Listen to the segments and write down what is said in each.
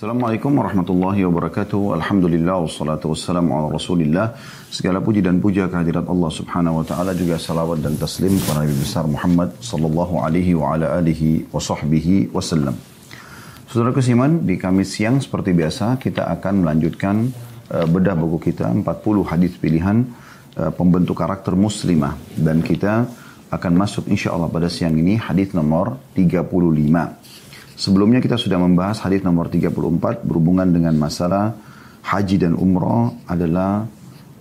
Assalamualaikum warahmatullahi wabarakatuh. Alhamdulillah wassalatu wassalamu ala Rasulillah. Segala puji dan puja kehadirat Allah Subhanahu wa taala juga salawat dan taslim kepada Nabi besar Muhammad sallallahu alaihi wa ala alihi wa wasallam. Saudara kesiman, di Kamis siang seperti biasa kita akan melanjutkan uh, bedah buku kita 40 hadis pilihan uh, pembentuk karakter muslimah dan kita akan masuk insya Allah pada siang ini hadis nomor 35. Sebelumnya kita sudah membahas hadis nomor 34 berhubungan dengan masalah haji dan umroh adalah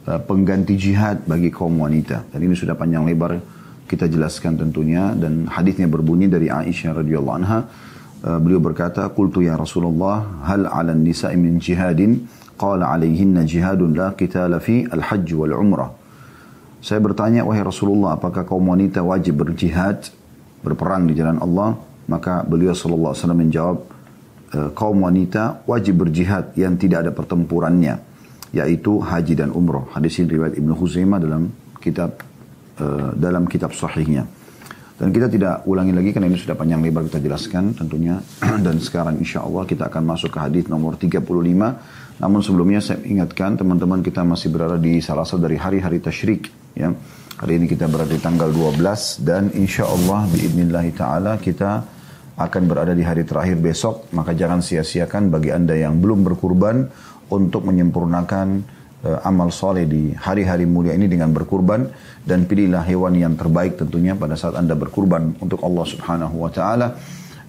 uh, pengganti jihad bagi kaum wanita. Dan ini sudah panjang lebar kita jelaskan tentunya dan hadisnya berbunyi dari Aisyah radhiyallahu anha. Uh, beliau berkata, "Qultu ya Rasulullah, hal 'ala nisa'i min jihadin?" Qala 'alaihinna jihadun la qitala fi al-hajj wal umrah. Saya bertanya, wahai Rasulullah, apakah kaum wanita wajib berjihad, berperang di jalan Allah? Maka beliau sallallahu alaihi wasallam menjawab, e, kaum wanita wajib berjihad yang tidak ada pertempurannya, yaitu haji dan umroh. Hadis ini riwayat Ibnu Huzaimah dalam kitab uh, dalam kitab sahihnya. Dan kita tidak ulangi lagi karena ini sudah panjang lebar kita jelaskan tentunya. Dan sekarang insya Allah kita akan masuk ke hadis nomor 35. Namun sebelumnya saya ingatkan teman-teman kita masih berada di salah satu dari hari-hari tasyrik. Ya. Hari ini kita berada di tanggal 12 dan insya Allah biidnillahi ta'ala kita akan berada di hari terakhir besok, maka jangan sia-siakan bagi Anda yang belum berkurban untuk menyempurnakan uh, amal soleh di hari-hari mulia ini dengan berkurban dan pilihlah hewan yang terbaik tentunya pada saat Anda berkurban untuk Allah Subhanahu wa taala.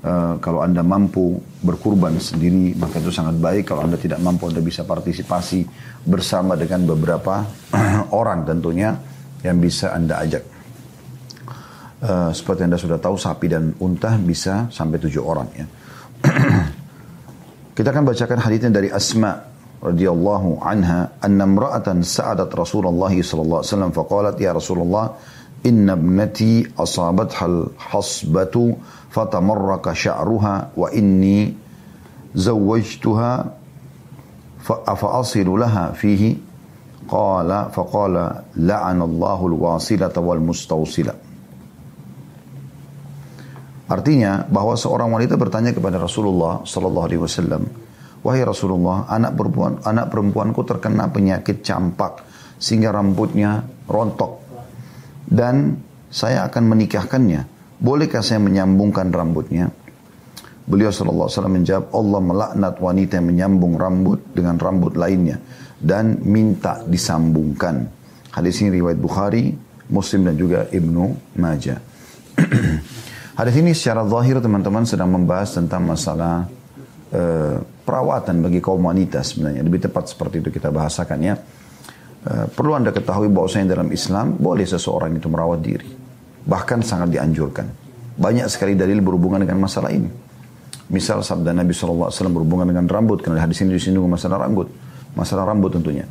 Uh, kalau Anda mampu berkurban sendiri maka itu sangat baik. Kalau Anda tidak mampu Anda bisa partisipasi bersama dengan beberapa orang tentunya yang bisa Anda ajak. Uh, seperti anda sudah tahu sapi dan unta bisa sampai tujuh orang ya. Kita akan bacakan hadisnya dari Asma radhiyallahu anha anna imra'atan sa'adat Rasulullah sallallahu alaihi wasallam faqalat ya Rasulullah inna ibnati asabatha al-hasbatu fatamarraka sya'ruha wa inni zawwajtuha fa asilu laha fihi qala faqala la'ana Artinya bahwa seorang wanita bertanya kepada Rasulullah Sallallahu Alaihi Wasallam, wahai Rasulullah, anak perempuan anak perempuanku terkena penyakit campak sehingga rambutnya rontok dan saya akan menikahkannya. Bolehkah saya menyambungkan rambutnya? Beliau Sallallahu Alaihi Wasallam menjawab, Allah melaknat wanita yang menyambung rambut dengan rambut lainnya dan minta disambungkan. Hadis ini riwayat Bukhari, Muslim dan juga Ibnu Majah. Hadis ini secara zahir teman-teman sedang membahas tentang masalah uh, perawatan bagi kaum wanita sebenarnya. Lebih tepat seperti itu kita bahasakan ya. Uh, perlu anda ketahui bahwasanya dalam Islam boleh seseorang itu merawat diri. Bahkan sangat dianjurkan. Banyak sekali dalil berhubungan dengan masalah ini. Misal sabda Nabi SAW berhubungan dengan rambut. Karena hadis ini disinggung masalah rambut. Masalah rambut tentunya.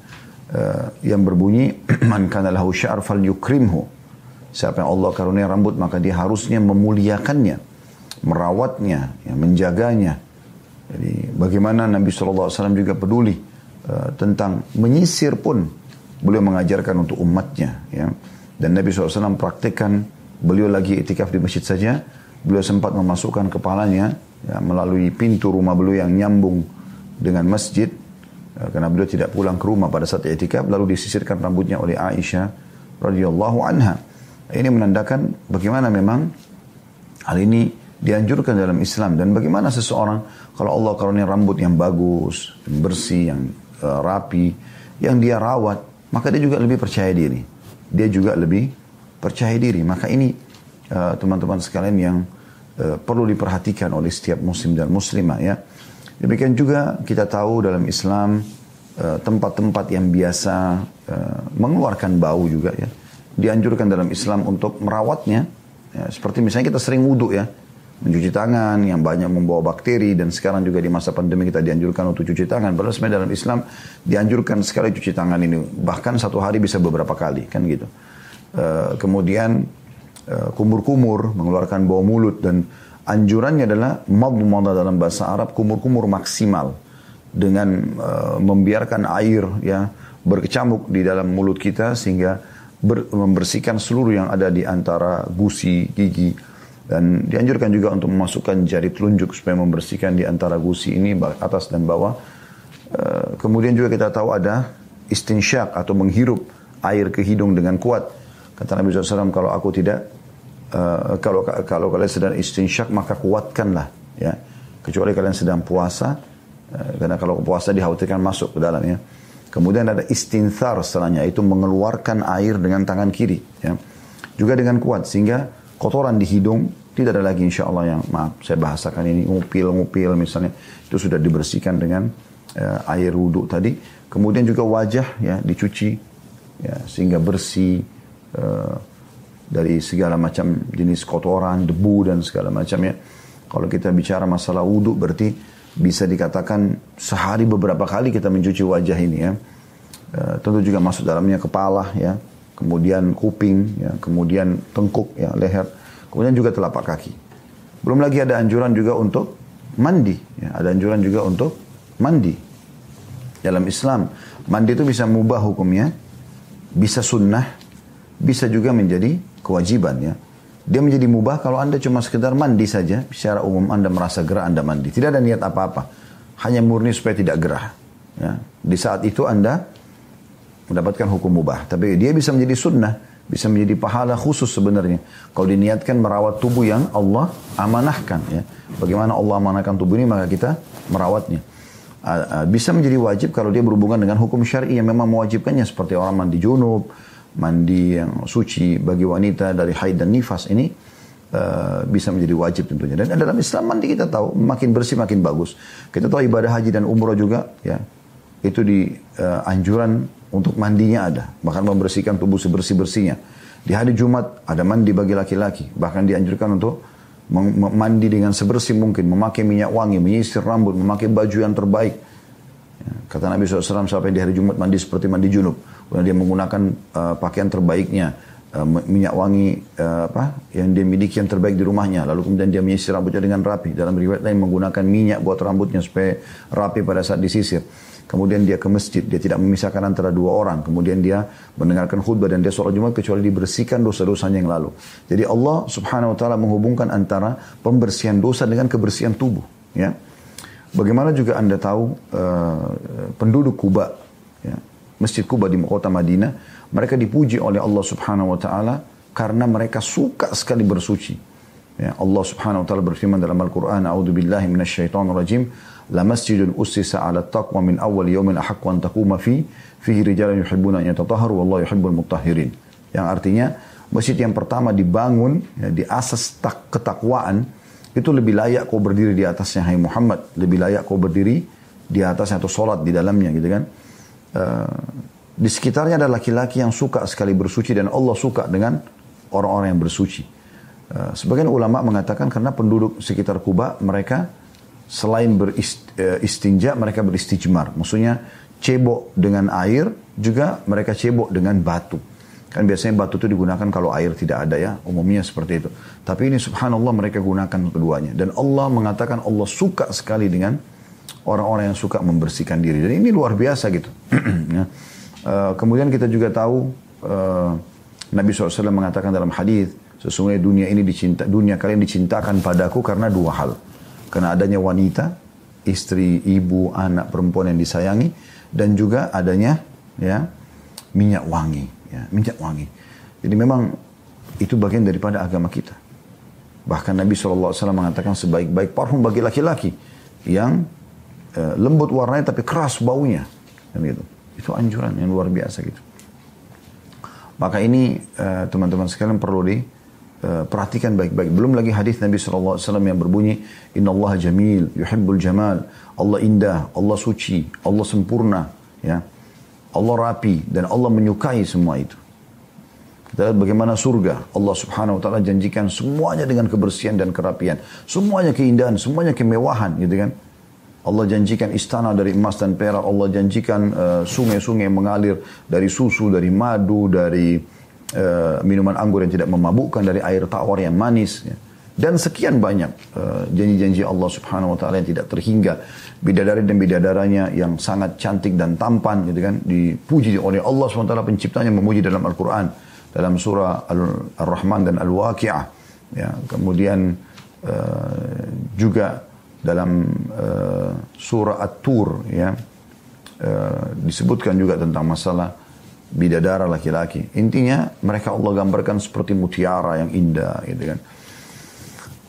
Uh, yang berbunyi, Man kana lahu sya'ar fal yukrimhu Siapa yang Allah karunia rambut maka dia harusnya memuliakannya, merawatnya, ya, menjaganya. Jadi bagaimana Nabi SAW juga peduli uh, tentang menyisir pun beliau mengajarkan untuk umatnya. Ya. Dan Nabi SAW praktekkan beliau lagi itikaf di masjid saja, beliau sempat memasukkan kepalanya ya, melalui pintu rumah beliau yang nyambung dengan masjid uh, karena beliau tidak pulang ke rumah pada saat itikaf lalu disisirkan rambutnya oleh Aisyah radhiyallahu anha. Ini menandakan bagaimana memang hal ini dianjurkan dalam Islam dan bagaimana seseorang kalau Allah karunia rambut yang bagus, yang bersih, yang uh, rapi, yang dia rawat, maka dia juga lebih percaya diri. Dia juga lebih percaya diri. Maka ini eh, teman-teman sekalian yang uh, perlu diperhatikan oleh setiap muslim dan muslimah ya. Demikian juga kita tahu dalam Islam tempat-tempat yang biasa mengeluarkan bau juga ya dianjurkan dalam Islam untuk merawatnya. Ya, seperti misalnya kita sering wudhu ya, mencuci tangan yang banyak membawa bakteri dan sekarang juga di masa pandemi kita dianjurkan untuk cuci tangan. Padahal sebenarnya dalam Islam dianjurkan sekali cuci tangan ini, bahkan satu hari bisa beberapa kali kan gitu. Uh, kemudian uh, kumur-kumur mengeluarkan bau mulut dan anjurannya adalah madmada dalam bahasa Arab kumur-kumur maksimal dengan uh, membiarkan air ya berkecamuk di dalam mulut kita sehingga ber, membersihkan seluruh yang ada di antara gusi, gigi, Dan dianjurkan juga untuk memasukkan jari telunjuk supaya membersihkan di antara gusi ini atas dan bawah. Uh, kemudian juga kita tahu ada istinsyak atau menghirup air ke hidung dengan kuat. Kata Nabi SAW, kalau aku tidak, uh, kalau kalau kalian sedang istinsyak maka kuatkanlah. Ya. Kecuali kalian sedang puasa, uh, karena kalau puasa dikhawatirkan masuk ke dalam ya. Kemudian ada istinthar setelahnya, itu mengeluarkan air dengan tangan kiri. Ya. Juga dengan kuat, sehingga kotoran di hidung tidak ada lagi insya Allah yang maaf saya bahasakan ini ngupil-ngupil misalnya itu sudah dibersihkan dengan uh, air wudhu tadi. Kemudian juga wajah ya dicuci ya sehingga bersih uh, dari segala macam jenis kotoran, debu dan segala macamnya. Kalau kita bicara masalah wudhu berarti bisa dikatakan sehari beberapa kali kita mencuci wajah ini ya. Uh, tentu juga masuk dalamnya kepala ya, kemudian kuping ya, kemudian tengkuk ya, leher Kemudian juga telapak kaki. Belum lagi ada anjuran juga untuk mandi. Ya, ada anjuran juga untuk mandi. Dalam Islam, mandi itu bisa mubah hukumnya, bisa sunnah, bisa juga menjadi kewajiban ya. Dia menjadi mubah kalau Anda cuma sekedar mandi saja, secara umum Anda merasa gerah Anda mandi. Tidak ada niat apa-apa. Hanya murni supaya tidak gerah. Ya. Di saat itu Anda mendapatkan hukum mubah. Tapi dia bisa menjadi sunnah bisa menjadi pahala khusus sebenarnya. Kalau diniatkan merawat tubuh yang Allah amanahkan ya. Bagaimana Allah amanahkan tubuh ini maka kita merawatnya. Bisa menjadi wajib kalau dia berhubungan dengan hukum syar'i yang memang mewajibkannya seperti orang mandi junub, mandi yang suci bagi wanita dari haid dan nifas ini uh, bisa menjadi wajib tentunya. Dan dalam Islam mandi kita tahu makin bersih makin bagus. Kita tahu ibadah haji dan umroh juga ya itu di uh, anjuran untuk mandinya ada, bahkan membersihkan tubuh sebersih-bersihnya. Di hari Jumat ada mandi bagi laki-laki, bahkan dianjurkan untuk mandi dengan sebersih mungkin, memakai minyak wangi, menyisir rambut, memakai baju yang terbaik. Ya, kata Nabi SAW sampai di hari Jumat mandi seperti mandi junub. Kemudian dia menggunakan uh, pakaian terbaiknya, uh, minyak wangi uh, apa yang dia miliki yang terbaik di rumahnya. Lalu kemudian dia menyisir rambutnya dengan rapi. Dalam riwayat lain menggunakan minyak buat rambutnya supaya rapi pada saat disisir. Kemudian dia ke masjid, dia tidak memisahkan antara dua orang. Kemudian dia mendengarkan khutbah dan dia sholat Jumat kecuali dibersihkan dosa-dosanya yang lalu. Jadi Allah subhanahu wa ta'ala menghubungkan antara pembersihan dosa dengan kebersihan tubuh. Ya. Bagaimana juga anda tahu uh, penduduk Kuba, ya, Masjid Kuba di kota Madinah, mereka dipuji oleh Allah subhanahu wa ta'ala karena mereka suka sekali bersuci. Ya, Allah subhanahu wa ta'ala berfirman dalam Al-Quran, A'udhu billahi minasyaitonir rajim, la masjidun ussisa ala taqwa min awal yawmin ahaqqu an taquma fi fihi rijalan yuhibbuna an yatatahharu wallahu yuhibbul mutahhirin. Yang artinya masjid yang pertama dibangun ya, di asas tak ketakwaan itu lebih layak kau berdiri di atasnya hai Muhammad, lebih layak kau berdiri di atasnya atau sholat di dalamnya gitu kan. Uh, di sekitarnya ada laki-laki yang suka sekali bersuci dan Allah suka dengan orang-orang yang bersuci. Uh, sebagian ulama mengatakan karena penduduk sekitar Kuba mereka selain beristinja mereka beristijmar. Maksudnya cebok dengan air juga mereka cebok dengan batu. Kan biasanya batu itu digunakan kalau air tidak ada ya, umumnya seperti itu. Tapi ini subhanallah mereka gunakan keduanya. Dan Allah mengatakan Allah suka sekali dengan orang-orang yang suka membersihkan diri. Dan ini luar biasa gitu. ya. uh, kemudian kita juga tahu uh, Nabi SAW mengatakan dalam hadis sesungguhnya dunia ini dicinta, dunia kalian dicintakan padaku karena dua hal. Karena adanya wanita, istri, ibu, anak, perempuan yang disayangi. Dan juga adanya ya minyak wangi. Ya, minyak wangi. Jadi memang itu bagian daripada agama kita. Bahkan Nabi SAW mengatakan sebaik-baik parfum bagi laki-laki yang uh, lembut warnanya tapi keras baunya. Dan gitu. Itu anjuran yang luar biasa gitu. Maka ini eh, teman-teman sekalian perlu di Eh, perhatikan baik-baik. Belum lagi hadis Nabi SAW yang berbunyi, Inna Allah jamil, yuhibbul jamal. Allah indah, Allah suci, Allah sempurna. ya Allah rapi, dan Allah menyukai semua itu. Kita lihat bagaimana surga. Allah subhanahu wa ta'ala janjikan semuanya dengan kebersihan dan kerapian. Semuanya keindahan, semuanya kemewahan gitu kan. Allah janjikan istana dari emas dan perak. Allah janjikan eh, sungai-sungai uh, mengalir dari susu, dari madu, dari uh, minuman anggur yang tidak memabukkan dari air tawar yang manis ya. dan sekian banyak uh, janji-janji Allah Subhanahu wa taala yang tidak terhingga bidadari dan bidadaranya yang sangat cantik dan tampan gitu kan dipuji oleh Allah Subhanahu wa taala penciptanya memuji dalam Al-Qur'an dalam surah Al-Rahman dan Al-Waqi'ah Ya, kemudian uh, juga dalam uh, surah At-Tur ya uh, disebutkan juga tentang masalah bidadara laki-laki. Intinya mereka Allah gambarkan seperti mutiara yang indah gitu kan.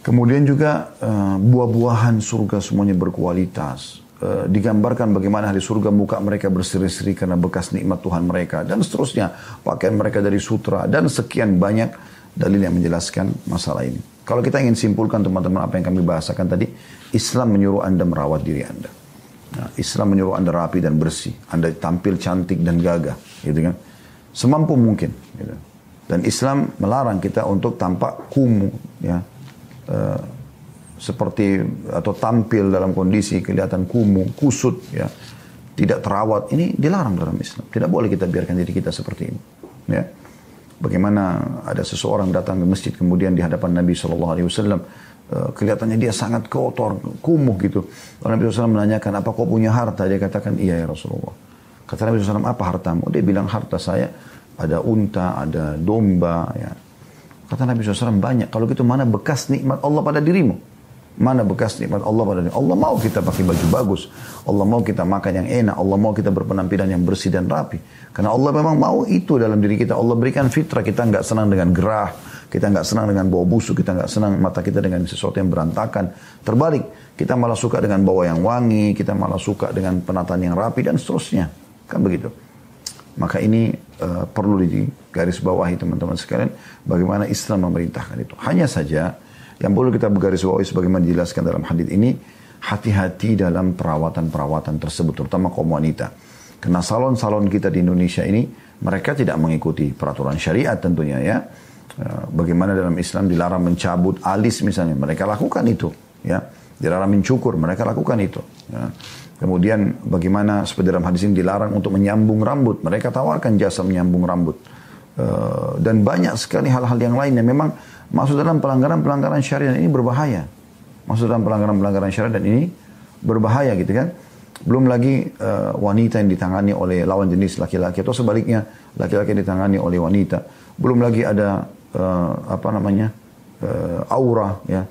Kemudian juga uh, buah-buahan surga semuanya berkualitas. Uh, digambarkan bagaimana hari surga muka mereka berseri-seri karena bekas nikmat Tuhan mereka dan seterusnya pakaian mereka dari sutra dan sekian banyak dalil yang menjelaskan masalah ini. Kalau kita ingin simpulkan teman-teman apa yang kami bahasakan tadi, Islam menyuruh anda merawat diri anda. Nah, Islam menyuruh anda rapi dan bersih, anda tampil cantik dan gagah, gitu kan? Semampu mungkin. Gitu. Dan Islam melarang kita untuk tampak kumuh, ya, uh, seperti atau tampil dalam kondisi kelihatan kumuh, kusut, ya, tidak terawat. Ini dilarang dalam Islam. Tidak boleh kita biarkan diri kita seperti ini. Ya. Bagaimana ada seseorang datang ke masjid kemudian di hadapan Nabi Shallallahu Alaihi Wasallam kelihatannya dia sangat kotor, kumuh gitu. Lalu Nabi SAW menanyakan, apa kau punya harta? Dia katakan, iya ya Rasulullah. Kata Nabi SAW, apa hartamu? Dia bilang, harta saya ada unta, ada domba. Ya. Kata Nabi SAW, banyak. Kalau gitu mana bekas nikmat Allah pada dirimu? Mana bekas nikmat Allah pada dirimu? Allah mau kita pakai baju bagus. Allah mau kita makan yang enak. Allah mau kita berpenampilan yang bersih dan rapi. Karena Allah memang mau itu dalam diri kita. Allah berikan fitrah. Kita nggak senang dengan gerah. Kita nggak senang dengan bau busuk. Kita nggak senang mata kita dengan sesuatu yang berantakan. Terbalik. Kita malah suka dengan bau yang wangi. Kita malah suka dengan penataan yang rapi dan seterusnya. Kan begitu. Maka ini uh, perlu garis bawahi teman-teman sekalian. Bagaimana Islam memerintahkan itu. Hanya saja yang perlu kita bergaris bawahi sebagaimana dijelaskan dalam hadis ini. Hati-hati dalam perawatan-perawatan tersebut. Terutama kaum wanita karena salon-salon kita di Indonesia ini, mereka tidak mengikuti peraturan syariat tentunya ya. Eh, bagaimana dalam Islam dilarang mencabut alis misalnya, mereka lakukan itu. ya Dilarang mencukur, mereka lakukan itu. Ya. Kemudian bagaimana seperti dalam hadis ini dilarang untuk menyambung rambut, mereka tawarkan jasa menyambung rambut. Uh, dan banyak sekali hal-hal yang lain yang memang masuk dalam pelanggaran-pelanggaran syariat ini berbahaya. Masuk dalam pelanggaran-pelanggaran syariat dan ini berbahaya gitu kan. Belum lagi uh, wanita yang ditangani oleh lawan jenis laki-laki atau sebaliknya laki-laki yang ditangani oleh wanita. Belum lagi ada uh, apa namanya uh, aura ya,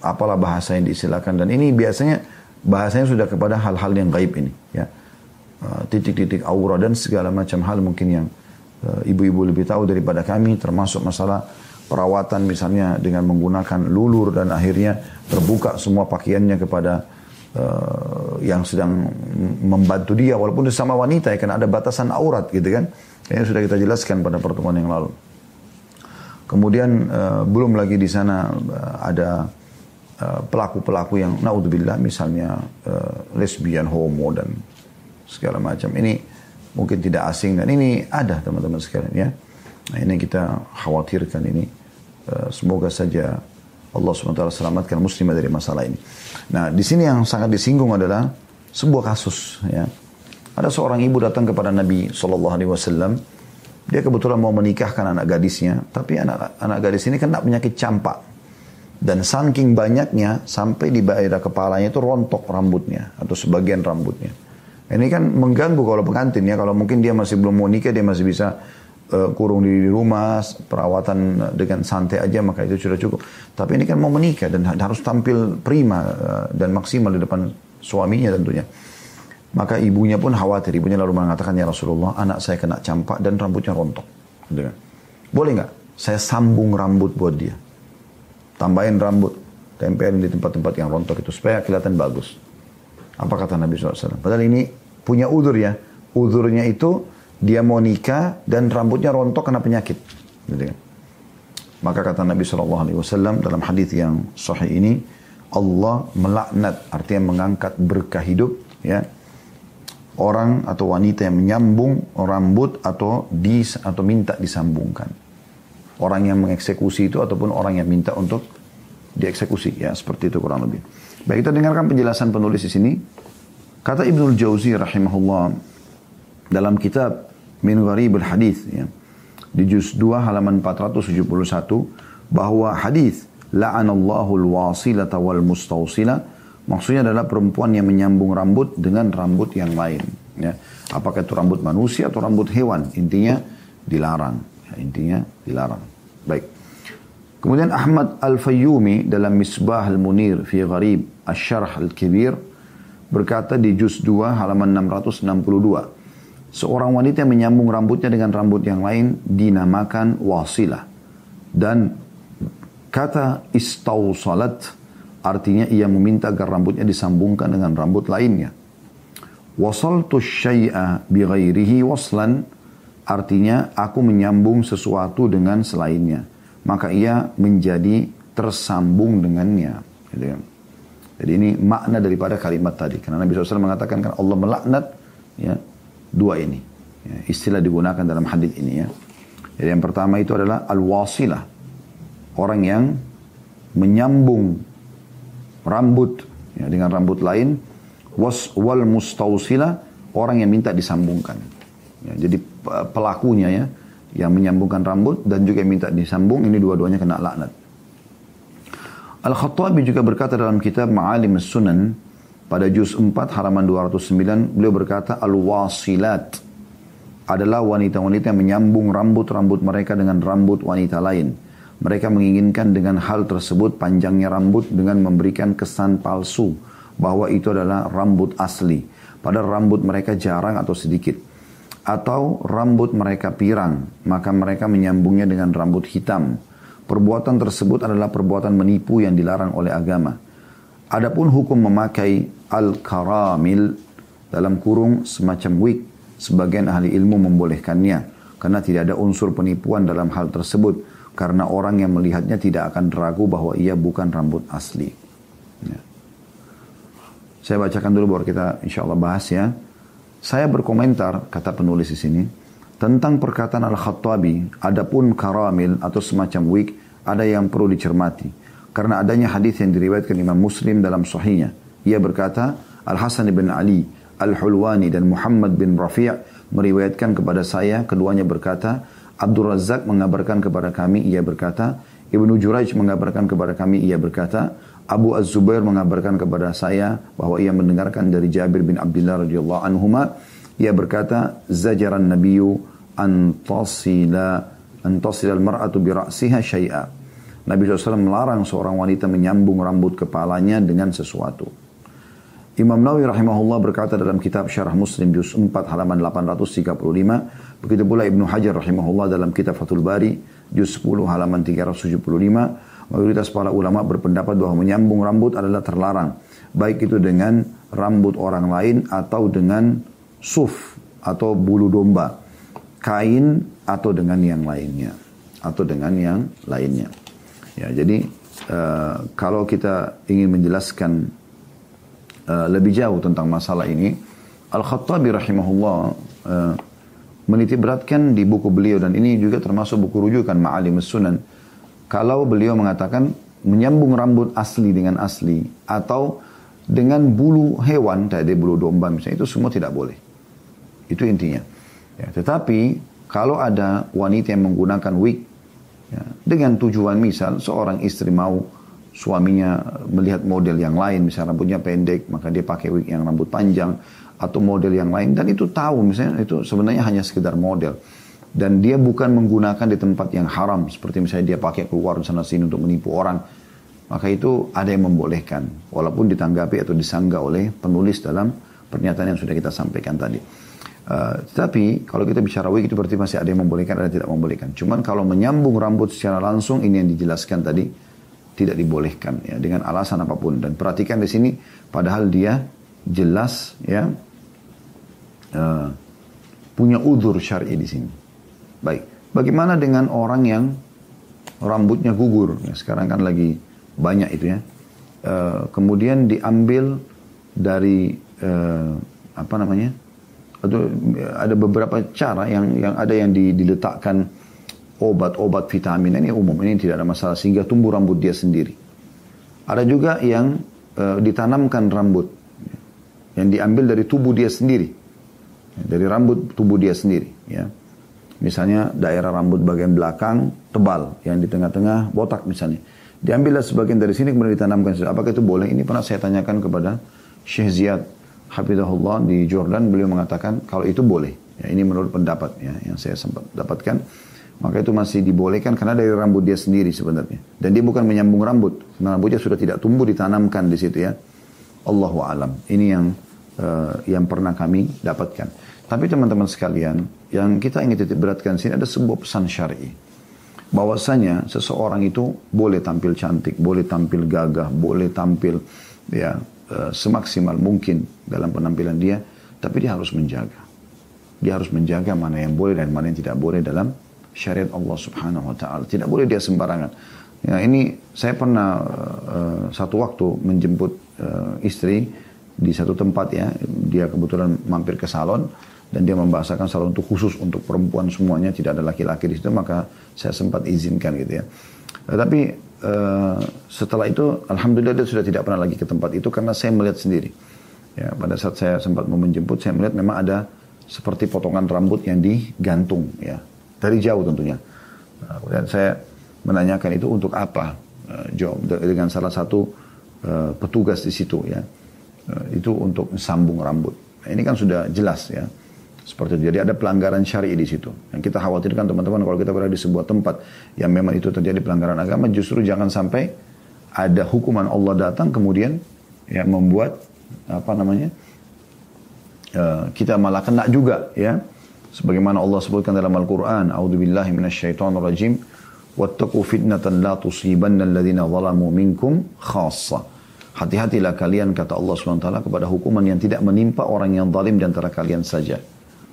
apalah bahasa yang diistilahkan. Dan ini biasanya bahasanya sudah kepada hal-hal yang gaib ini ya, titik-titik uh, aura dan segala macam hal mungkin yang ibu-ibu uh, lebih tahu daripada kami termasuk masalah perawatan misalnya dengan menggunakan lulur dan akhirnya terbuka semua pakaiannya kepada uh, yang sedang membantu dia. Walaupun sama wanita ya kan ada batasan aurat gitu kan. Ini sudah kita jelaskan pada pertemuan yang lalu kemudian uh, belum lagi di sana uh, ada pelaku-pelaku uh, yang naudzubillah misalnya uh, lesbian homo dan segala macam ini mungkin tidak asing dan ini ada teman-teman sekalian ya nah, ini kita khawatirkan ini uh, semoga saja Allah SWT selamatkan muslimah dari masalah ini. Nah, di sini yang sangat disinggung adalah sebuah kasus. Ya. Ada seorang ibu datang kepada Nabi SAW. Dia kebetulan mau menikahkan anak gadisnya, tapi anak anak gadis ini kena penyakit campak. Dan saking banyaknya, sampai di daerah kepalanya itu rontok rambutnya, atau sebagian rambutnya. Ini kan mengganggu kalau pengantin ya, kalau mungkin dia masih belum mau nikah, dia masih bisa uh, kurung di rumah, perawatan dengan santai aja maka itu sudah cukup. Tapi ini kan mau menikah dan harus tampil prima uh, dan maksimal di depan suaminya tentunya. Maka ibunya pun khawatir. Ibunya lalu mengatakan, ya Rasulullah, anak saya kena campak dan rambutnya rontok. Boleh nggak? Saya sambung rambut buat dia. Tambahin rambut. Tempelin di tempat-tempat yang rontok itu. Supaya kelihatan bagus. Apa kata Nabi SAW? Padahal ini punya udur ya. Udurnya itu dia mau nikah dan rambutnya rontok karena penyakit. Gitu kan. Maka kata Nabi Wasallam dalam hadis yang sahih ini, Allah melaknat artinya mengangkat berkah hidup ya orang atau wanita yang menyambung rambut atau dis atau minta disambungkan. Orang yang mengeksekusi itu ataupun orang yang minta untuk dieksekusi ya seperti itu kurang lebih. Baik kita dengarkan penjelasan penulis di sini. Kata Ibnul Jauzi rahimahullah dalam kitab min gharibul hadis ya. Di juz 2 halaman 471 bahwa hadis la'anallahu al-wasilata wal mustawsila maksudnya adalah perempuan yang menyambung rambut dengan rambut yang lain ya. Apakah itu rambut manusia atau rambut hewan? Intinya dilarang. Ya, intinya dilarang. Baik. Kemudian Ahmad Al-Fayyumi dalam Misbah Al-Munir fi Gharib Asy-Syarh Al-Kibir berkata di juz 2 halaman 662. Seorang wanita yang menyambung rambutnya dengan rambut yang lain dinamakan wasilah. Dan kata istausalat artinya ia meminta agar rambutnya disambungkan dengan rambut lainnya. Wasaltu syai'a bi ghairihi waslan artinya aku menyambung sesuatu dengan selainnya maka ia menjadi tersambung dengannya. Gitu ya. Jadi ini makna daripada kalimat tadi. Karena Nabi SAW mengatakan kan Allah melaknat ya, dua ini. Ya, istilah digunakan dalam hadis ini ya. Jadi yang pertama itu adalah al-wasilah. Orang yang menyambung rambut ya, dengan rambut lain. Was wal mustausilah orang yang minta disambungkan. Ya, jadi pelakunya ya yang menyambungkan rambut dan juga yang minta disambung ini dua-duanya kena laknat. Al-Khattabi juga berkata dalam kitab Ma'alim Sunan pada juz 4 halaman 209 beliau berkata al-wasilat adalah wanita-wanita yang menyambung rambut-rambut mereka dengan rambut wanita lain. Mereka menginginkan dengan hal tersebut panjangnya rambut dengan memberikan kesan palsu bahwa itu adalah rambut asli. Padahal rambut mereka jarang atau sedikit atau rambut mereka pirang, maka mereka menyambungnya dengan rambut hitam. Perbuatan tersebut adalah perbuatan menipu yang dilarang oleh agama. Adapun hukum memakai al-karamil dalam kurung semacam wig, sebagian ahli ilmu membolehkannya karena tidak ada unsur penipuan dalam hal tersebut karena orang yang melihatnya tidak akan ragu bahwa ia bukan rambut asli. Ya. Saya bacakan dulu baru kita insya Allah bahas ya. Saya berkomentar, kata penulis di sini, tentang perkataan Al-Khattabi, adapun karamil atau semacam wig, ada yang perlu dicermati. Karena adanya hadis yang diriwayatkan Imam Muslim dalam sahihnya. Ia berkata, Al-Hasan bin Ali, Al-Hulwani dan Muhammad bin Rafi' meriwayatkan kepada saya, keduanya berkata, Abdul Razak mengabarkan kepada kami, ia berkata, Ibnu Jurayj mengabarkan kepada kami, ia berkata, Abu Az-Zubair mengabarkan kepada saya bahwa ia mendengarkan dari Jabir bin Abdullah radhiyallahu anhuma. Ia berkata zajaran nabiyyu an tasila an tasila al-mar'atu bi ra'siha syai'a. Nabi SAW melarang seorang wanita menyambung rambut kepalanya dengan sesuatu. Imam Nawawi rahimahullah berkata dalam kitab Syarah Muslim juz 4 halaman 835, begitu pula Ibnu Hajar rahimahullah dalam kitab Fathul Bari juz 10 halaman 375, Mayoritas para ulama berpendapat bahwa menyambung rambut adalah terlarang. Baik itu dengan rambut orang lain atau dengan suf atau bulu domba. Kain atau dengan yang lainnya. Atau dengan yang lainnya. Ya, jadi uh, kalau kita ingin menjelaskan uh, lebih jauh tentang masalah ini, Al-Khattabi rahimahullah uh, menitip beratkan di buku beliau dan ini juga termasuk buku rujukan Ma'alim Sunan kalau beliau mengatakan menyambung rambut asli dengan asli atau dengan bulu hewan tadi bulu domba misalnya itu semua tidak boleh. Itu intinya. Ya, tetapi kalau ada wanita yang menggunakan wig ya, dengan tujuan misal seorang istri mau suaminya melihat model yang lain misalnya rambutnya pendek maka dia pakai wig yang rambut panjang atau model yang lain dan itu tahu misalnya itu sebenarnya hanya sekedar model. Dan dia bukan menggunakan di tempat yang haram seperti misalnya dia pakai keluar sana sini untuk menipu orang. Maka itu ada yang membolehkan walaupun ditanggapi atau disanggah oleh penulis dalam pernyataan yang sudah kita sampaikan tadi. Uh, tapi kalau kita bicara wig itu berarti masih ada yang membolehkan ada yang tidak membolehkan. Cuman kalau menyambung rambut secara langsung ini yang dijelaskan tadi tidak dibolehkan ya dengan alasan apa pun. Dan perhatikan di sini padahal dia jelas ya uh, punya udur syar'i di sini Baik. Bagaimana dengan orang yang rambutnya gugur? Ya, sekarang kan lagi banyak itu ya. E, kemudian diambil dari e, apa namanya? Atau ada beberapa cara yang yang ada yang diletakkan obat-obat vitamin ini umum ini tidak ada masalah sehingga tumbuh rambut dia sendiri. Ada juga yang e, ditanamkan rambut yang diambil dari tubuh dia sendiri, dari rambut tubuh dia sendiri. Ya. Misalnya daerah rambut bagian belakang tebal, yang di tengah-tengah botak misalnya. Diambillah sebagian dari sini kemudian ditanamkan. Apakah itu boleh? Ini pernah saya tanyakan kepada Syekh Ziyad Hafizahullah di Jordan. Beliau mengatakan kalau itu boleh. Ya, ini menurut pendapat ya, yang saya sempat dapatkan. maka itu masih dibolehkan karena dari rambut dia sendiri sebenarnya. Dan dia bukan menyambung rambut, karena rambutnya sudah tidak tumbuh ditanamkan di situ ya. Allahu alam. Ini yang uh, yang pernah kami dapatkan. Tapi teman-teman sekalian, yang kita ingin titik beratkan sini ada sebuah pesan syar'i. Bahwasanya seseorang itu boleh tampil cantik, boleh tampil gagah, boleh tampil ya uh, semaksimal mungkin dalam penampilan dia, tapi dia harus menjaga. Dia harus menjaga mana yang boleh dan mana yang tidak boleh dalam syariat Allah Subhanahu wa taala. Tidak boleh dia sembarangan. Ya, ini saya pernah uh, satu waktu menjemput uh, istri di satu tempat ya. Dia kebetulan mampir ke salon dan dia membahasakan salon itu khusus untuk perempuan semuanya, tidak ada laki-laki di situ, maka saya sempat izinkan gitu ya. Uh, tapi uh, setelah itu alhamdulillah dia sudah tidak pernah lagi ke tempat itu karena saya melihat sendiri. Ya, pada saat saya sempat mau menjemput, saya melihat memang ada seperti potongan rambut yang digantung ya dari jauh tentunya. Nah, saya menanyakan itu untuk apa? Uh, jawab dengan salah satu uh, petugas di situ ya. Uh, itu untuk sambung rambut. Nah, ini kan sudah jelas ya. Seperti itu. Jadi ada pelanggaran syari di situ. Yang kita khawatirkan teman-teman kalau kita berada di sebuah tempat yang memang itu terjadi pelanggaran agama, justru jangan sampai ada hukuman Allah datang kemudian ya membuat apa namanya uh, kita malah kena juga ya Sebagaimana Allah sebutkan dalam Al-Quran, A'udzubillahi minasyaitonirrajim, wattaqu fitnatan la tusibanna alladhina zalamu minkum khassa. Hati-hatilah kalian kata Allah SWT kepada hukuman yang tidak menimpa orang yang zalim di antara kalian saja.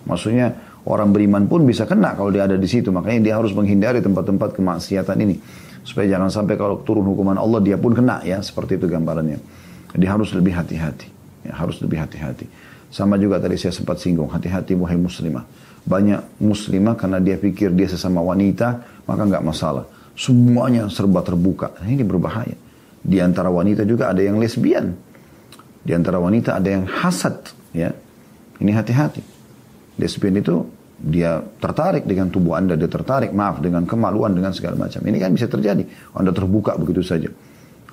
Maksudnya orang beriman pun bisa kena kalau dia ada di situ. Makanya dia harus menghindari tempat-tempat kemaksiatan ini. Supaya jangan sampai kalau turun hukuman Allah dia pun kena ya. Seperti itu gambarannya. Dia harus lebih hati-hati. Ya, harus lebih hati-hati. Sama juga tadi saya sempat singgung. Hati-hati wahai muslimah banyak muslimah karena dia pikir dia sesama wanita, maka nggak masalah. Semuanya serba terbuka. Nah, ini berbahaya. Di antara wanita juga ada yang lesbian. Di antara wanita ada yang hasad. Ya, Ini hati-hati. Lesbian itu dia tertarik dengan tubuh Anda, dia tertarik, maaf, dengan kemaluan, dengan segala macam. Ini kan bisa terjadi. Anda terbuka begitu saja.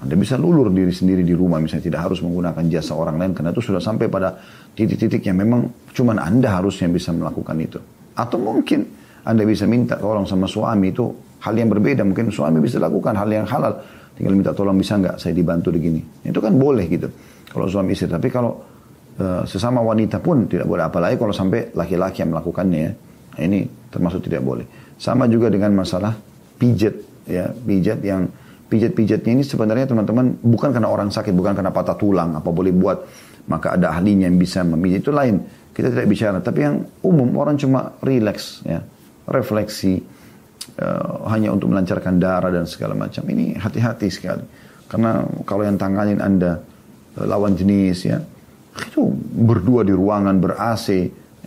Anda bisa lulur diri sendiri di rumah misalnya tidak harus menggunakan jasa orang lain karena itu sudah sampai pada titik-titik yang memang cuman Anda harusnya bisa melakukan itu. Atau mungkin Anda bisa minta tolong sama suami itu hal yang berbeda. Mungkin suami bisa lakukan hal yang halal. Tinggal minta tolong bisa nggak saya dibantu begini. Itu kan boleh gitu. Kalau suami istri. Tapi kalau uh, sesama wanita pun tidak boleh. Apalagi kalau sampai laki-laki yang melakukannya ya. Nah, ini termasuk tidak boleh. Sama juga dengan masalah pijat ya. Pijat yang Pijat-pijatnya ini sebenarnya teman-teman bukan karena orang sakit, bukan karena patah tulang, apa boleh buat, maka ada ahlinya yang bisa memijat, itu lain. Kita tidak bicara, tapi yang umum orang cuma relax, ya, refleksi, uh, hanya untuk melancarkan darah dan segala macam. Ini hati-hati sekali. Karena kalau yang tanganin Anda uh, lawan jenis ya, itu berdua di ruangan ber-AC,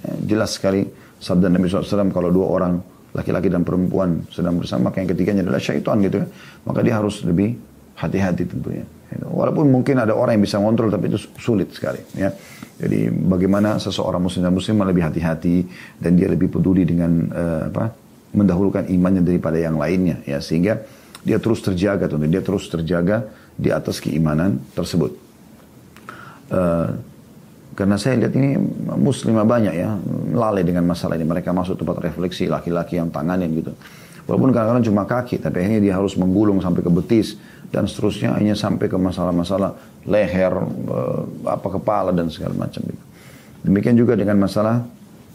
ya, jelas sekali sabda Nabi SAW kalau dua orang laki-laki dan perempuan sedang bersama, maka yang ketiganya adalah syaitan gitu kan. Maka dia harus lebih hati-hati tentunya. Walaupun mungkin ada orang yang bisa ngontrol, tapi itu sulit sekali. Ya. Jadi bagaimana seseorang muslim dan muslim lebih hati-hati dan dia lebih peduli dengan uh, apa mendahulukan imannya daripada yang lainnya ya sehingga dia terus terjaga tentu dia terus terjaga di atas keimanan tersebut. Uh, karena saya lihat ini muslimah banyak ya, lalai dengan masalah ini. Mereka masuk tempat refleksi laki-laki yang tanganin gitu. Walaupun kadang-kadang cuma kaki, tapi akhirnya dia harus menggulung sampai ke betis dan seterusnya hanya sampai ke masalah-masalah leher, eh, apa kepala dan segala macam gitu. Demikian juga dengan masalah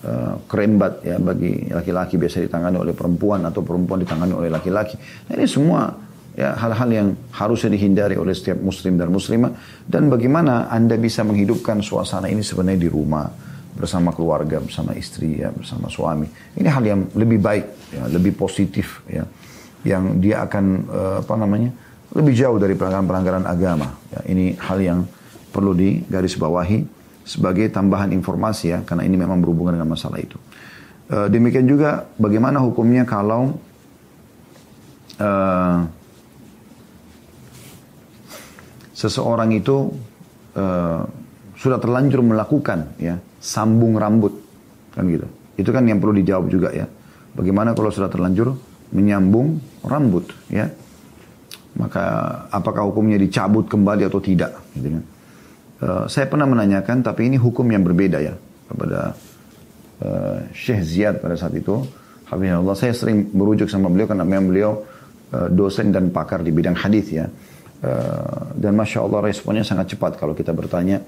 uh, kerembat ya bagi laki-laki biasa ditangani oleh perempuan atau perempuan ditangani oleh laki-laki. Nah, ini semua ya hal-hal yang harusnya dihindari oleh setiap muslim dan muslimah dan bagaimana Anda bisa menghidupkan suasana ini sebenarnya di rumah bersama keluarga, bersama istri ya, bersama suami. Ini hal yang lebih baik ya, lebih positif ya. Yang dia akan uh, apa namanya? lebih jauh dari pelanggaran-pelanggaran agama. Ya, ini hal yang perlu digarisbawahi sebagai tambahan informasi ya karena ini memang berhubungan dengan masalah itu. Uh, demikian juga bagaimana hukumnya kalau uh, seseorang itu uh, sudah terlanjur melakukan ya sambung rambut kan gitu. Itu kan yang perlu dijawab juga ya. Bagaimana kalau sudah terlanjur menyambung rambut ya? Maka apakah hukumnya dicabut kembali atau tidak gitu kan. Uh, saya pernah menanyakan tapi ini hukum yang berbeda ya kepada uh, Syekh Ziyad pada saat itu Habibullah saya sering merujuk sama beliau karena memang beliau dosen dan pakar di bidang hadis ya. Uh, dan masya Allah responnya sangat cepat kalau kita bertanya.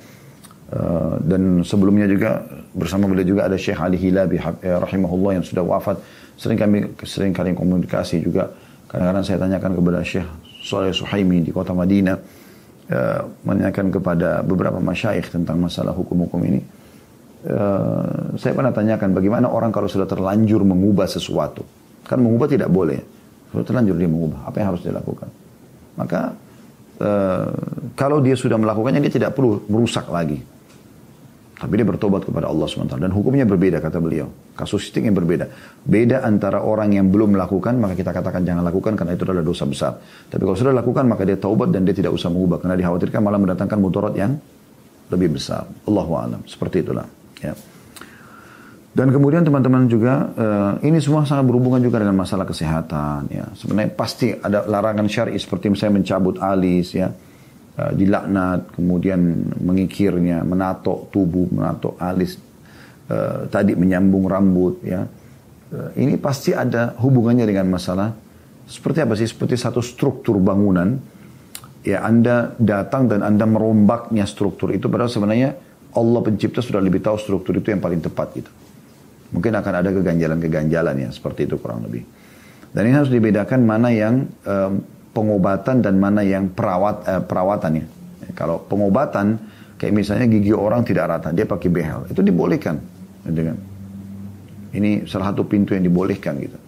Uh, dan sebelumnya juga bersama beliau juga ada Syekh Ali Hilabi rahimahullah yang sudah wafat. Sering kami sering kali komunikasi juga. Kadang-kadang saya tanyakan kepada Syekh Soleh Suhaimi di kota Madinah. Uh, menanyakan kepada beberapa masyayikh tentang masalah hukum-hukum ini Uh, saya pernah tanyakan bagaimana orang kalau sudah terlanjur mengubah sesuatu. Kan mengubah tidak boleh. Sudah terlanjur dia mengubah. Apa yang harus dilakukan? Maka uh, kalau dia sudah melakukannya dia tidak perlu merusak lagi. Tapi dia bertobat kepada Allah SWT. Dan hukumnya berbeda kata beliau. Kasus yang berbeda. Beda antara orang yang belum melakukan, maka kita katakan jangan lakukan karena itu adalah dosa besar. Tapi kalau sudah lakukan, maka dia taubat dan dia tidak usah mengubah. Karena dikhawatirkan malah mendatangkan mudarat yang lebih besar. Allahu alam. Seperti itulah. Ya. Dan kemudian teman-teman juga uh, ini semua sangat berhubungan juga dengan masalah kesehatan ya. Sebenarnya pasti ada larangan syar'i seperti misalnya mencabut alis ya, uh, dilaknat, kemudian mengikirnya, menato tubuh, menato alis, uh, tadi menyambung rambut ya. Uh, ini pasti ada hubungannya dengan masalah seperti apa sih? Seperti satu struktur bangunan ya Anda datang dan Anda merombaknya struktur itu padahal sebenarnya Allah pencipta sudah lebih tahu struktur itu yang paling tepat gitu. Mungkin akan ada keganjalan-keganjalan ya seperti itu kurang lebih. Dan ini harus dibedakan mana yang pengobatan dan mana yang perawat uh, perawatannya. Ya, kalau pengobatan kayak misalnya gigi orang tidak rata, dia pakai behel, itu dibolehkan. Gitu kan? Ini salah satu pintu yang dibolehkan gitu.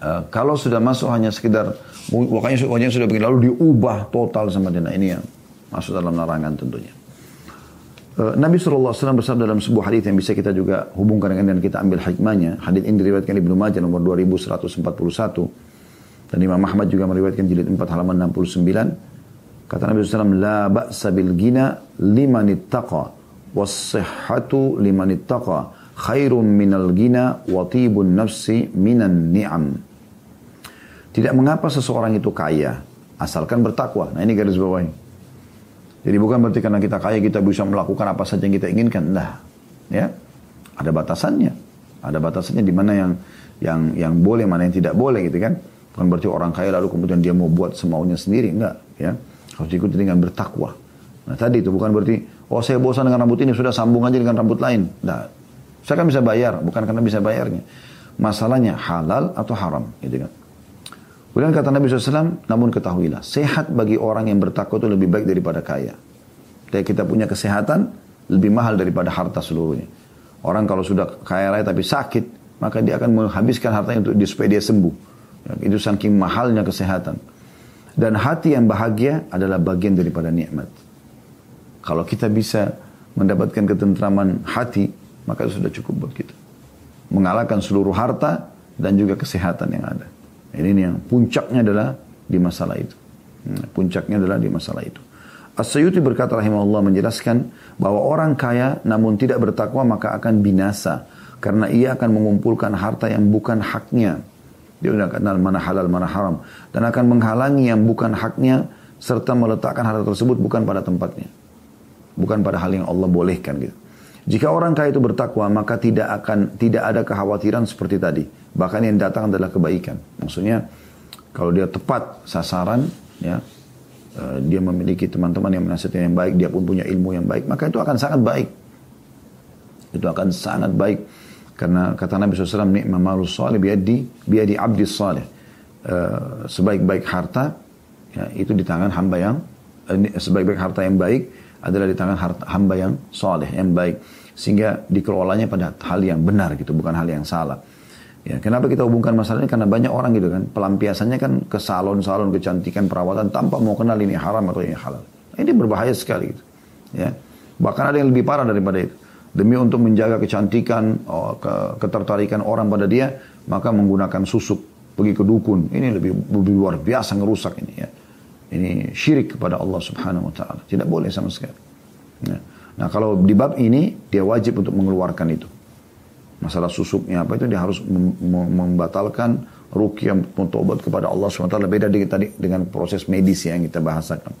Uh, kalau sudah masuk hanya sekedar wajahnya sudah begini lalu diubah total sama dia. Nah, ini yang masuk dalam larangan tentunya. Eh, Nabi SAW bersabda dalam sebuah hadis yang bisa kita juga hubungkan dengan dan kita ambil hikmahnya. Hadis ini diriwayatkan Ibnu Majah nomor 2141 dan Imam Ahmad juga meriwayatkan jilid 4 halaman 69. Kata Nabi SAW, La ba'sa bil gina liman ittaqa was-sihhatu liman ittaqa khairun minal gina wa tibun nafsi minan ni'am. Tidak mengapa seseorang itu kaya asalkan bertakwa. Nah ini garis bawahnya. Jadi bukan berarti karena kita kaya kita bisa melakukan apa saja yang kita inginkan. Nah, ya ada batasannya. Ada batasannya di mana yang yang yang boleh, mana yang tidak boleh gitu kan. Bukan berarti orang kaya lalu kemudian dia mau buat semaunya sendiri, enggak. Ya, harus diikuti dengan bertakwa. Nah tadi itu bukan berarti, oh saya bosan dengan rambut ini, sudah sambung aja dengan rambut lain. Nah, saya kan bisa bayar, bukan karena bisa bayarnya. Masalahnya halal atau haram, gitu kan. Kemudian kata Nabi SAW, namun ketahuilah, sehat bagi orang yang bertakwa itu lebih baik daripada kaya. Kayak kita punya kesehatan, lebih mahal daripada harta seluruhnya. Orang kalau sudah kaya raya tapi sakit, maka dia akan menghabiskan hartanya untuk supaya dia sembuh. Ya, itu saking mahalnya kesehatan. Dan hati yang bahagia adalah bagian daripada nikmat. Kalau kita bisa mendapatkan ketentraman hati, maka itu sudah cukup buat kita. Mengalahkan seluruh harta dan juga kesehatan yang ada. Ini yang puncaknya adalah di masalah itu. Hmm, puncaknya adalah di masalah itu. As-Sayyuti berkata rahimahullah menjelaskan bahwa orang kaya namun tidak bertakwa maka akan binasa. Karena ia akan mengumpulkan harta yang bukan haknya. Dia tidak kenal mana halal, mana haram. Dan akan menghalangi yang bukan haknya serta meletakkan harta tersebut bukan pada tempatnya. Bukan pada hal yang Allah bolehkan gitu. Jika orang kaya itu bertakwa, maka tidak akan tidak ada kekhawatiran seperti tadi. Bahkan yang datang adalah kebaikan. Maksudnya kalau dia tepat sasaran, ya uh, dia memiliki teman-teman yang menasihati yang baik, dia pun punya ilmu yang baik, maka itu akan sangat baik. Itu akan sangat baik. Karena kata Nabi SAW, Ni'ma malus salih biadi, biadi abdi salih. Uh, sebaik-baik harta, ya, itu di tangan hamba yang, uh, sebaik-baik harta yang baik, adalah di tangan hamba yang soleh, yang baik. Sehingga dikelolanya pada hal yang benar gitu, bukan hal yang salah. Ya, kenapa kita hubungkan masalah ini? Karena banyak orang gitu kan, pelampiasannya kan ke salon-salon kecantikan perawatan tanpa mau kenal ini haram atau ini halal. Ini berbahaya sekali gitu. Ya. Bahkan ada yang lebih parah daripada itu. Demi untuk menjaga kecantikan, oh, ke, ketertarikan orang pada dia, maka menggunakan susuk, pergi ke dukun. Ini lebih, lebih luar biasa ngerusak ini ya. Ini syirik kepada Allah Subhanahu wa taala. Tidak boleh sama sekali. Ya. Nah, kalau di bab ini dia wajib untuk mengeluarkan itu. Masalah susuknya apa itu dia harus membatalkan rukyah mentobat kepada Allah SWT beda tadi dengan proses medis yang kita bahasakan.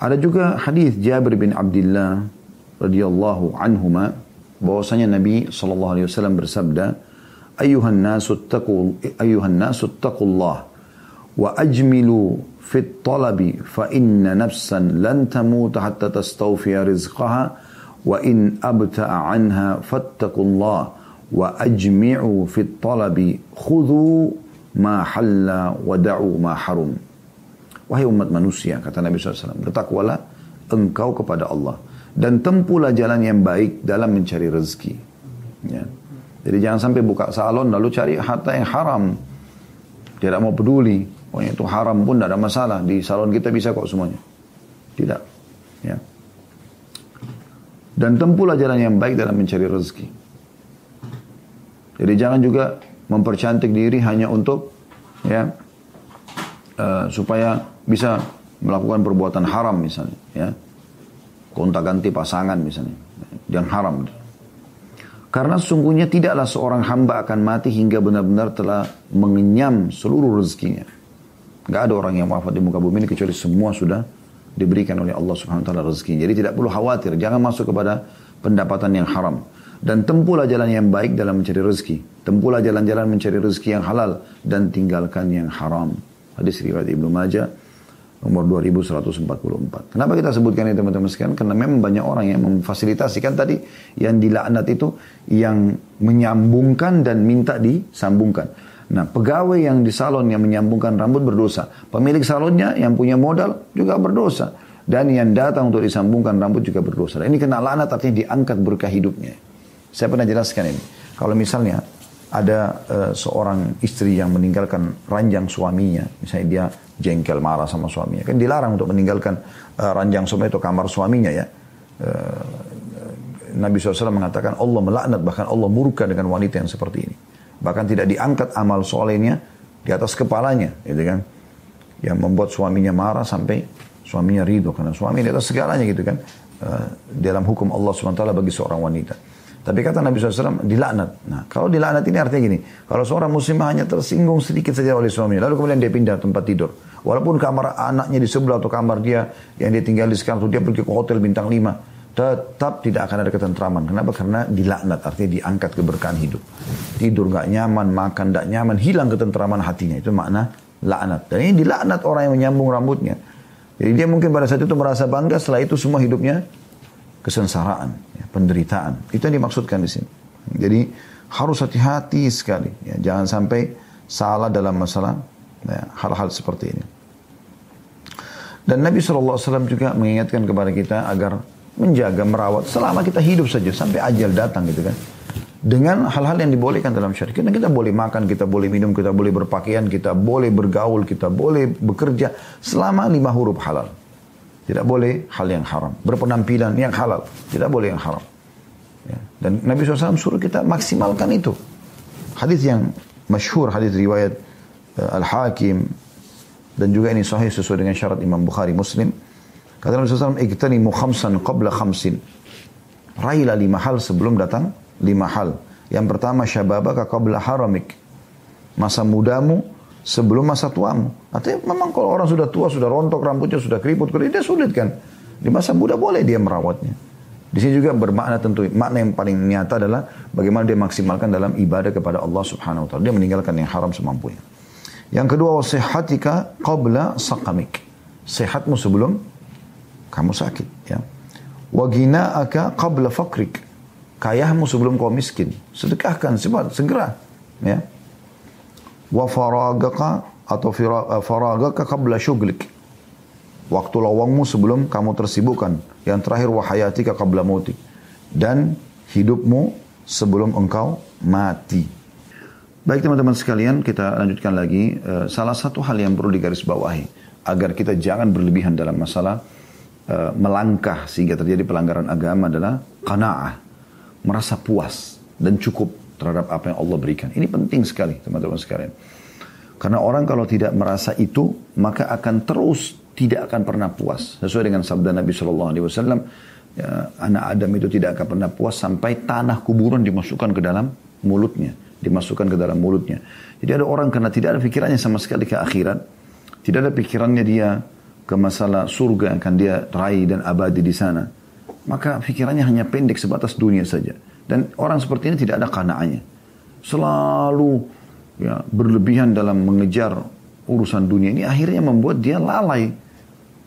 Ada juga hadis Jabir bin Abdullah radhiyallahu anhuma bahwasanya Nabi sallallahu alaihi wasallam bersabda, Ayuhan nasu taqul ayuhan nasu wa ajmilu fit talabi fa inna nafsan lan tamuta hatta tastawfiya rizqaha wa in abta'a anha fattaqullah wa ajmi'u fit talabi khudhu ma halla wa da'u ma harum. Wahai umat manusia kata Nabi SAW bertakwalah engkau kepada Allah dan tempulah jalan yang baik dalam mencari rezeki. Ya. jadi jangan sampai buka salon lalu cari harta yang haram. Tidak mau peduli. Pokoknya itu haram pun tidak ada masalah. Di salon kita bisa kok semuanya. Tidak. Ya. Dan tempuhlah jalan yang baik dalam mencari rezeki. Jadi jangan juga mempercantik diri hanya untuk ya uh, supaya bisa melakukan perbuatan haram misalnya ya kontak ganti pasangan misalnya yang haram karena sesungguhnya tidaklah seorang hamba akan mati hingga benar-benar telah mengenyam seluruh rezekinya Gak ada orang yang wafat di muka bumi ini kecuali semua sudah diberikan oleh Allah Subhanahu wa taala rezeki. Jadi tidak perlu khawatir, jangan masuk kepada pendapatan yang haram. Dan tempuhlah jalan yang baik dalam mencari rezeki. Tempuhlah jalan-jalan mencari rezeki yang halal dan tinggalkan yang haram. Hadis riwayat Ibnu Majah nomor 2144. Kenapa kita sebutkan ini teman-teman sekalian? Karena memang banyak orang yang memfasilitasikan tadi yang dilaknat itu yang menyambungkan dan minta disambungkan. Nah, pegawai yang di salon yang menyambungkan rambut berdosa. Pemilik salonnya yang punya modal juga berdosa. Dan yang datang untuk disambungkan rambut juga berdosa. Dan ini kena laknat artinya diangkat berkah hidupnya. Saya pernah jelaskan ini. Kalau misalnya ada uh, seorang istri yang meninggalkan ranjang suaminya, misalnya dia jengkel marah sama suaminya, kan dilarang untuk meninggalkan uh, ranjang suami itu kamar suaminya ya. Uh, Nabi SAW mengatakan Allah melaknat bahkan Allah murka dengan wanita yang seperti ini. Bahkan tidak diangkat amal solehnya di atas kepalanya, gitu kan. Yang membuat suaminya marah sampai suaminya ridho. Karena suami di atas segalanya gitu kan. Uh, dalam hukum Allah SWT bagi seorang wanita. Tapi kata Nabi SAW, dilaknat. Nah, kalau dilaknat ini artinya gini. Kalau seorang muslimah hanya tersinggung sedikit saja oleh suaminya. Lalu kemudian dia pindah tempat tidur. Walaupun kamar anaknya di sebelah atau kamar dia yang dia tinggal di sekarang. Dia pergi ke hotel bintang 5 tetap tidak akan ada ketentraman. Kenapa? Karena dilaknat, artinya diangkat keberkahan hidup. Tidur gak nyaman, makan gak nyaman, hilang ketentraman hatinya. Itu makna laknat. Dan ini dilaknat orang yang menyambung rambutnya. Jadi dia mungkin pada saat itu merasa bangga, setelah itu semua hidupnya kesengsaraan, ya, penderitaan. Itu yang dimaksudkan di sini. Jadi harus hati-hati sekali. Ya. Jangan sampai salah dalam masalah ya, hal-hal ya, seperti ini. Dan Nabi SAW juga mengingatkan kepada kita agar menjaga, merawat selama kita hidup saja sampai ajal datang gitu kan. Dengan hal-hal yang dibolehkan dalam syariat. Kita, kita boleh makan, kita boleh minum, kita boleh berpakaian, kita boleh bergaul, kita boleh bekerja selama lima huruf halal. Tidak boleh hal yang haram. Berpenampilan yang halal. Tidak boleh yang haram. Ya. Dan Nabi SAW suruh kita maksimalkan itu. Hadis yang masyhur, hadis riwayat uh, Al-Hakim dan juga ini sahih sesuai dengan syarat Imam Bukhari Muslim Kata Nabi SAW, Iktanimu khamsan qabla khamsin. Raihlah lima hal sebelum datang lima hal. Yang pertama, syababaka qabla haramik. Masa mudamu sebelum masa tuamu. Artinya memang kalau orang sudah tua, sudah rontok rambutnya, sudah keriput, keriput dia sulit kan. Di masa muda boleh dia merawatnya. Di sini juga bermakna tentu makna yang paling nyata adalah bagaimana dia maksimalkan dalam ibadah kepada Allah Subhanahu wa taala. Dia meninggalkan yang haram semampunya. Yang kedua, wasihatika qabla sakamik. Sehatmu sebelum kamu sakit ya. Wa aka qabla fakrik. Kayahmu sebelum kau miskin. Sedekahkan cepat segera ya. Wa faragaka atau eh, faragaka qabla syuglik. Waktu lawangmu sebelum kamu tersibukkan. Yang terakhir wahayatika qabla mautik. Dan hidupmu sebelum engkau mati. Baik teman-teman sekalian, kita lanjutkan lagi. Uh, salah satu hal yang perlu digarisbawahi agar kita jangan berlebihan dalam masalah Eh, melangkah sehingga terjadi pelanggaran agama adalah qanaah, merasa puas dan cukup terhadap apa yang Allah berikan. Ini penting sekali teman-teman sekalian. Karena orang kalau tidak merasa itu, maka akan terus tidak akan pernah puas. Sesuai dengan sabda Nabi Shallallahu Alaihi Wasallam, ya, anak Adam itu tidak akan pernah puas sampai tanah kuburan dimasukkan ke dalam mulutnya, dimasukkan ke dalam mulutnya. Jadi ada orang karena tidak ada pikirannya sama sekali ke akhirat, tidak ada pikirannya dia ke masalah surga yang akan dia raih dan abadi di sana, maka pikirannya hanya pendek sebatas dunia saja. Dan orang seperti ini tidak ada kanaannya. selalu ya berlebihan dalam mengejar urusan dunia ini akhirnya membuat dia lalai.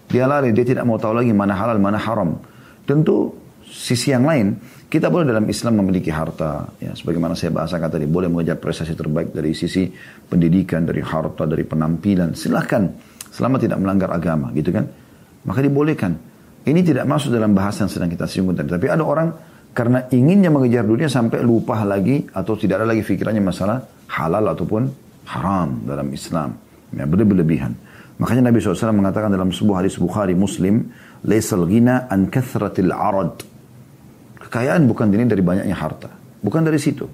Dia lalai, dia tidak mau tahu lagi mana halal, mana haram. Tentu sisi yang lain, kita boleh dalam Islam memiliki harta, ya sebagaimana saya bahasakan tadi, boleh mengejar prestasi terbaik dari sisi pendidikan, dari harta, dari penampilan. Silahkan, selama tidak melanggar agama, gitu kan? Maka dibolehkan. Ini tidak masuk dalam bahasan yang sedang kita singgung tadi. Tapi ada orang karena inginnya mengejar dunia sampai lupa lagi atau tidak ada lagi pikirannya masalah halal ataupun haram dalam Islam. Ya, berlebihan. Makanya Nabi SAW mengatakan dalam sebuah hadis Bukhari Muslim, Laisal ghina an kathratil arad. Kekayaan bukan ini dari banyaknya harta. Bukan dari situ.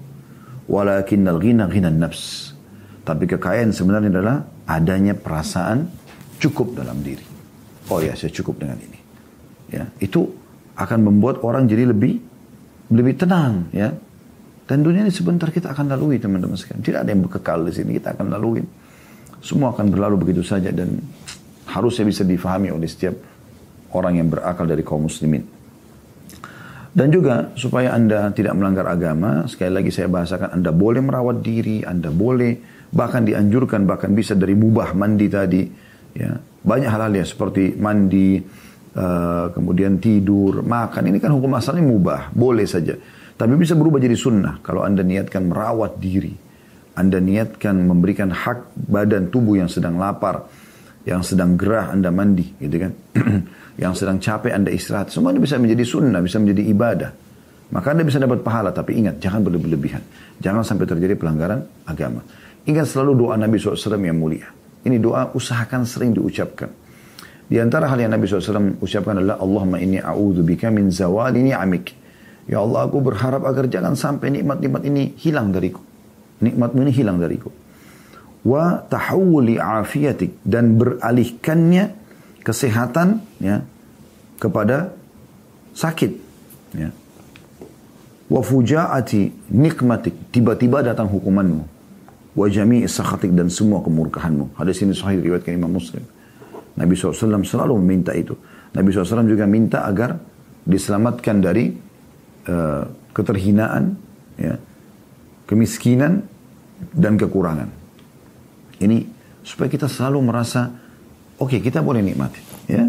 Walakinnal ghina ghina nafs. Tapi kekayaan sebenarnya adalah adanya perasaan cukup dalam diri. Oh ya, saya cukup dengan ini. Ya, itu akan membuat orang jadi lebih lebih tenang, ya. Dan dunia ini sebentar kita akan lalui teman-teman sekalian. Tidak ada yang kekal di sini, kita akan lalui. Semua akan berlalu begitu saja dan harusnya bisa difahami oleh setiap orang yang berakal dari kaum muslimin. Dan juga supaya Anda tidak melanggar agama, sekali lagi saya bahasakan Anda boleh merawat diri, Anda boleh bahkan dianjurkan bahkan bisa dari mubah mandi tadi ya. Banyak hal-hal ya seperti mandi, uh, kemudian tidur, makan. Ini kan hukum asalnya mubah, boleh saja. Tapi bisa berubah jadi sunnah kalau Anda niatkan merawat diri anda niatkan memberikan hak badan tubuh yang sedang lapar, yang sedang gerah Anda mandi, gitu kan? yang sedang capek Anda istirahat. Semua ini bisa menjadi sunnah, bisa menjadi ibadah. Maka Anda bisa dapat pahala, tapi ingat, jangan berlebihan. Jangan sampai terjadi pelanggaran agama. Ingat selalu doa Nabi SAW yang mulia. Ini doa usahakan sering diucapkan. Di antara hal yang Nabi SAW ucapkan adalah Allahumma inni a'udhu bika min zawali ni'amik. Ya Allah aku berharap agar jangan sampai nikmat-nikmat ini hilang dariku nikmatmu ini hilang dariku. Wa tahawuli afiatik dan beralihkannya kesehatan ya kepada sakit ya. Wa fujaati nikmatik tiba-tiba datang hukumanmu. Wa jami'i sakhatik dan semua kemurkahanmu. Hadis ini sahih riwayatkan Imam Muslim. Nabi SAW selalu meminta itu. Nabi SAW juga minta agar diselamatkan dari uh, keterhinaan, ya, kemiskinan dan kekurangan. Ini supaya kita selalu merasa oke okay, kita boleh nikmati, ya.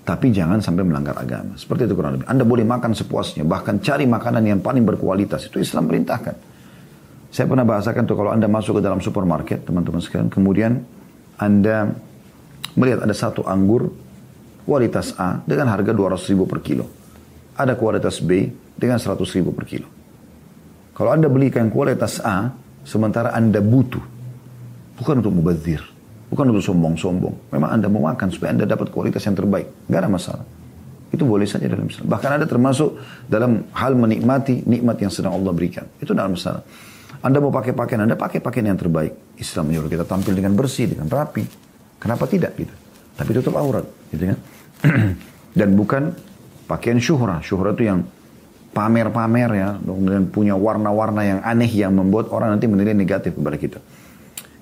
Tapi jangan sampai melanggar agama. Seperti itu kurang lebih. Anda boleh makan sepuasnya, bahkan cari makanan yang paling berkualitas. Itu Islam perintahkan. Saya pernah bahasakan tuh kalau Anda masuk ke dalam supermarket, teman-teman sekalian, kemudian Anda melihat ada satu anggur kualitas A dengan harga 200 ribu per kilo. Ada kualitas B dengan 100 ribu per kilo. Kalau Anda belikan kualitas A, sementara Anda butuh, bukan untuk mubazir, bukan untuk sombong-sombong. Memang Anda mau makan supaya Anda dapat kualitas yang terbaik. Gak ada masalah. Itu boleh saja dalam Islam. Bahkan ada termasuk dalam hal menikmati nikmat yang sedang Allah berikan. Itu dalam masalah. Anda mau pakai pakaian, Anda pakai pakaian yang terbaik. Islam menyuruh kita tampil dengan bersih, dengan rapi. Kenapa tidak gitu? Tapi tutup aurat, gitu kan? Dan bukan pakaian syuhrah. Syuhrah itu yang pamer-pamer ya, dan punya warna-warna yang aneh yang membuat orang nanti menilai negatif kepada kita.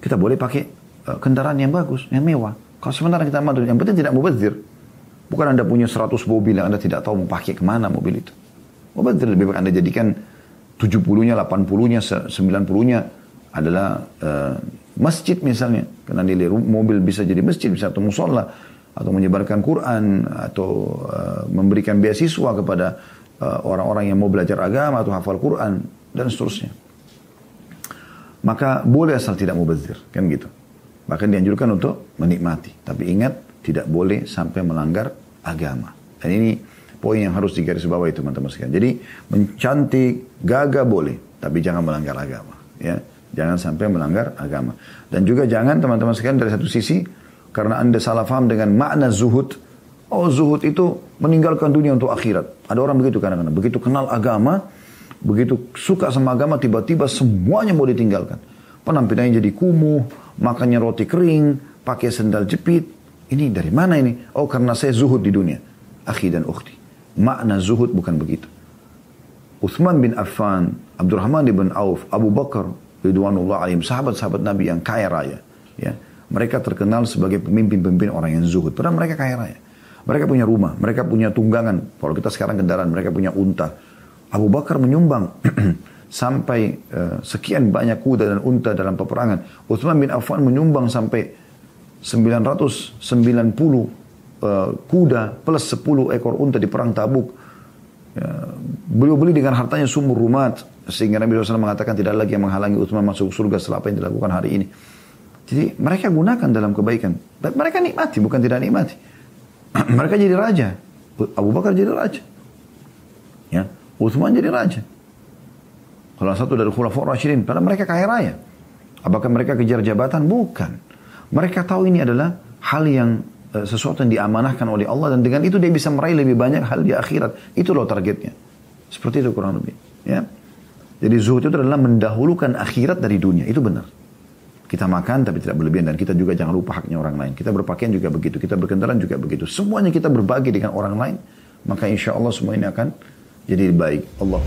Kita boleh pakai uh, kendaraan yang bagus, yang mewah. Kalau sementara kita madu, yang penting tidak mubazir. Bukan Anda punya 100 mobil yang Anda tidak tahu mau pakai ke mana mobil itu. Mubazir lebih baik Anda jadikan 70-nya, 80-nya, 90-nya adalah uh, masjid misalnya. Karena nilai mobil bisa jadi masjid, bisa atau musola, atau menyebarkan Quran, atau uh, memberikan beasiswa kepada Eh, orang-orang yang mau belajar agama atau hafal Quran dan seterusnya. Maka boleh asal tidak mubazir, kan gitu. Bahkan dianjurkan untuk menikmati. Tapi ingat, tidak boleh sampai melanggar agama. Dan ini poin yang harus digarisbawahi teman-teman sekalian. Jadi mencantik, gagah boleh, tapi jangan melanggar agama. Ya, jangan sampai melanggar agama. Dan juga jangan teman-teman sekalian dari satu sisi, karena anda salah paham dengan makna zuhud, Oh zuhud itu meninggalkan dunia untuk akhirat. Ada orang begitu kadang-kadang. Begitu kenal agama, begitu suka sama agama, tiba-tiba semuanya mau ditinggalkan. Penampilannya jadi kumuh, makannya roti kering, pakai sendal jepit. Ini dari mana ini? Oh karena saya zuhud di dunia. Akhi dan ukhti. Makna zuhud bukan begitu. Uthman bin Affan, Abdurrahman bin Auf, Abu Bakar, Ridwanullah alim, sahabat-sahabat Nabi yang kaya raya. Ya, mereka terkenal sebagai pemimpin-pemimpin orang yang zuhud. Padahal mereka kaya raya. Mereka punya rumah, mereka punya tunggangan. Kalau kita sekarang kendaraan, mereka punya unta. Abu Bakar menyumbang sampai uh, sekian banyak kuda dan unta dalam peperangan. Uthman bin Affan menyumbang sampai 990 uh, kuda plus 10 ekor unta di perang Tabuk. Ya, beliau beli dengan hartanya sumur rumat sehingga Nabi SAW mengatakan tidak lagi yang menghalangi Uthman masuk surga setelah apa yang dilakukan hari ini. Jadi mereka gunakan dalam kebaikan. Mereka nikmati bukan tidak nikmati. mereka jadi raja. Abu Bakar jadi raja. Ya, Uthman jadi raja. Salah satu dari Khulafaur Rashidin. Padahal mereka kaya raya. Apakah mereka kejar jabatan? Bukan. Mereka tahu ini adalah hal yang sesuatu yang diamanahkan oleh Allah dan dengan itu dia bisa meraih lebih banyak hal di akhirat. Itu loh targetnya. Seperti itu kurang lebih. Ya. Jadi zuhud itu adalah mendahulukan akhirat dari dunia. Itu benar. Kita makan tapi tidak berlebihan dan kita juga jangan lupa haknya orang lain. Kita berpakaian juga begitu, kita berkendaraan juga begitu. Semuanya kita berbagi dengan orang lain, maka insya Allah semua ini akan jadi baik. Allah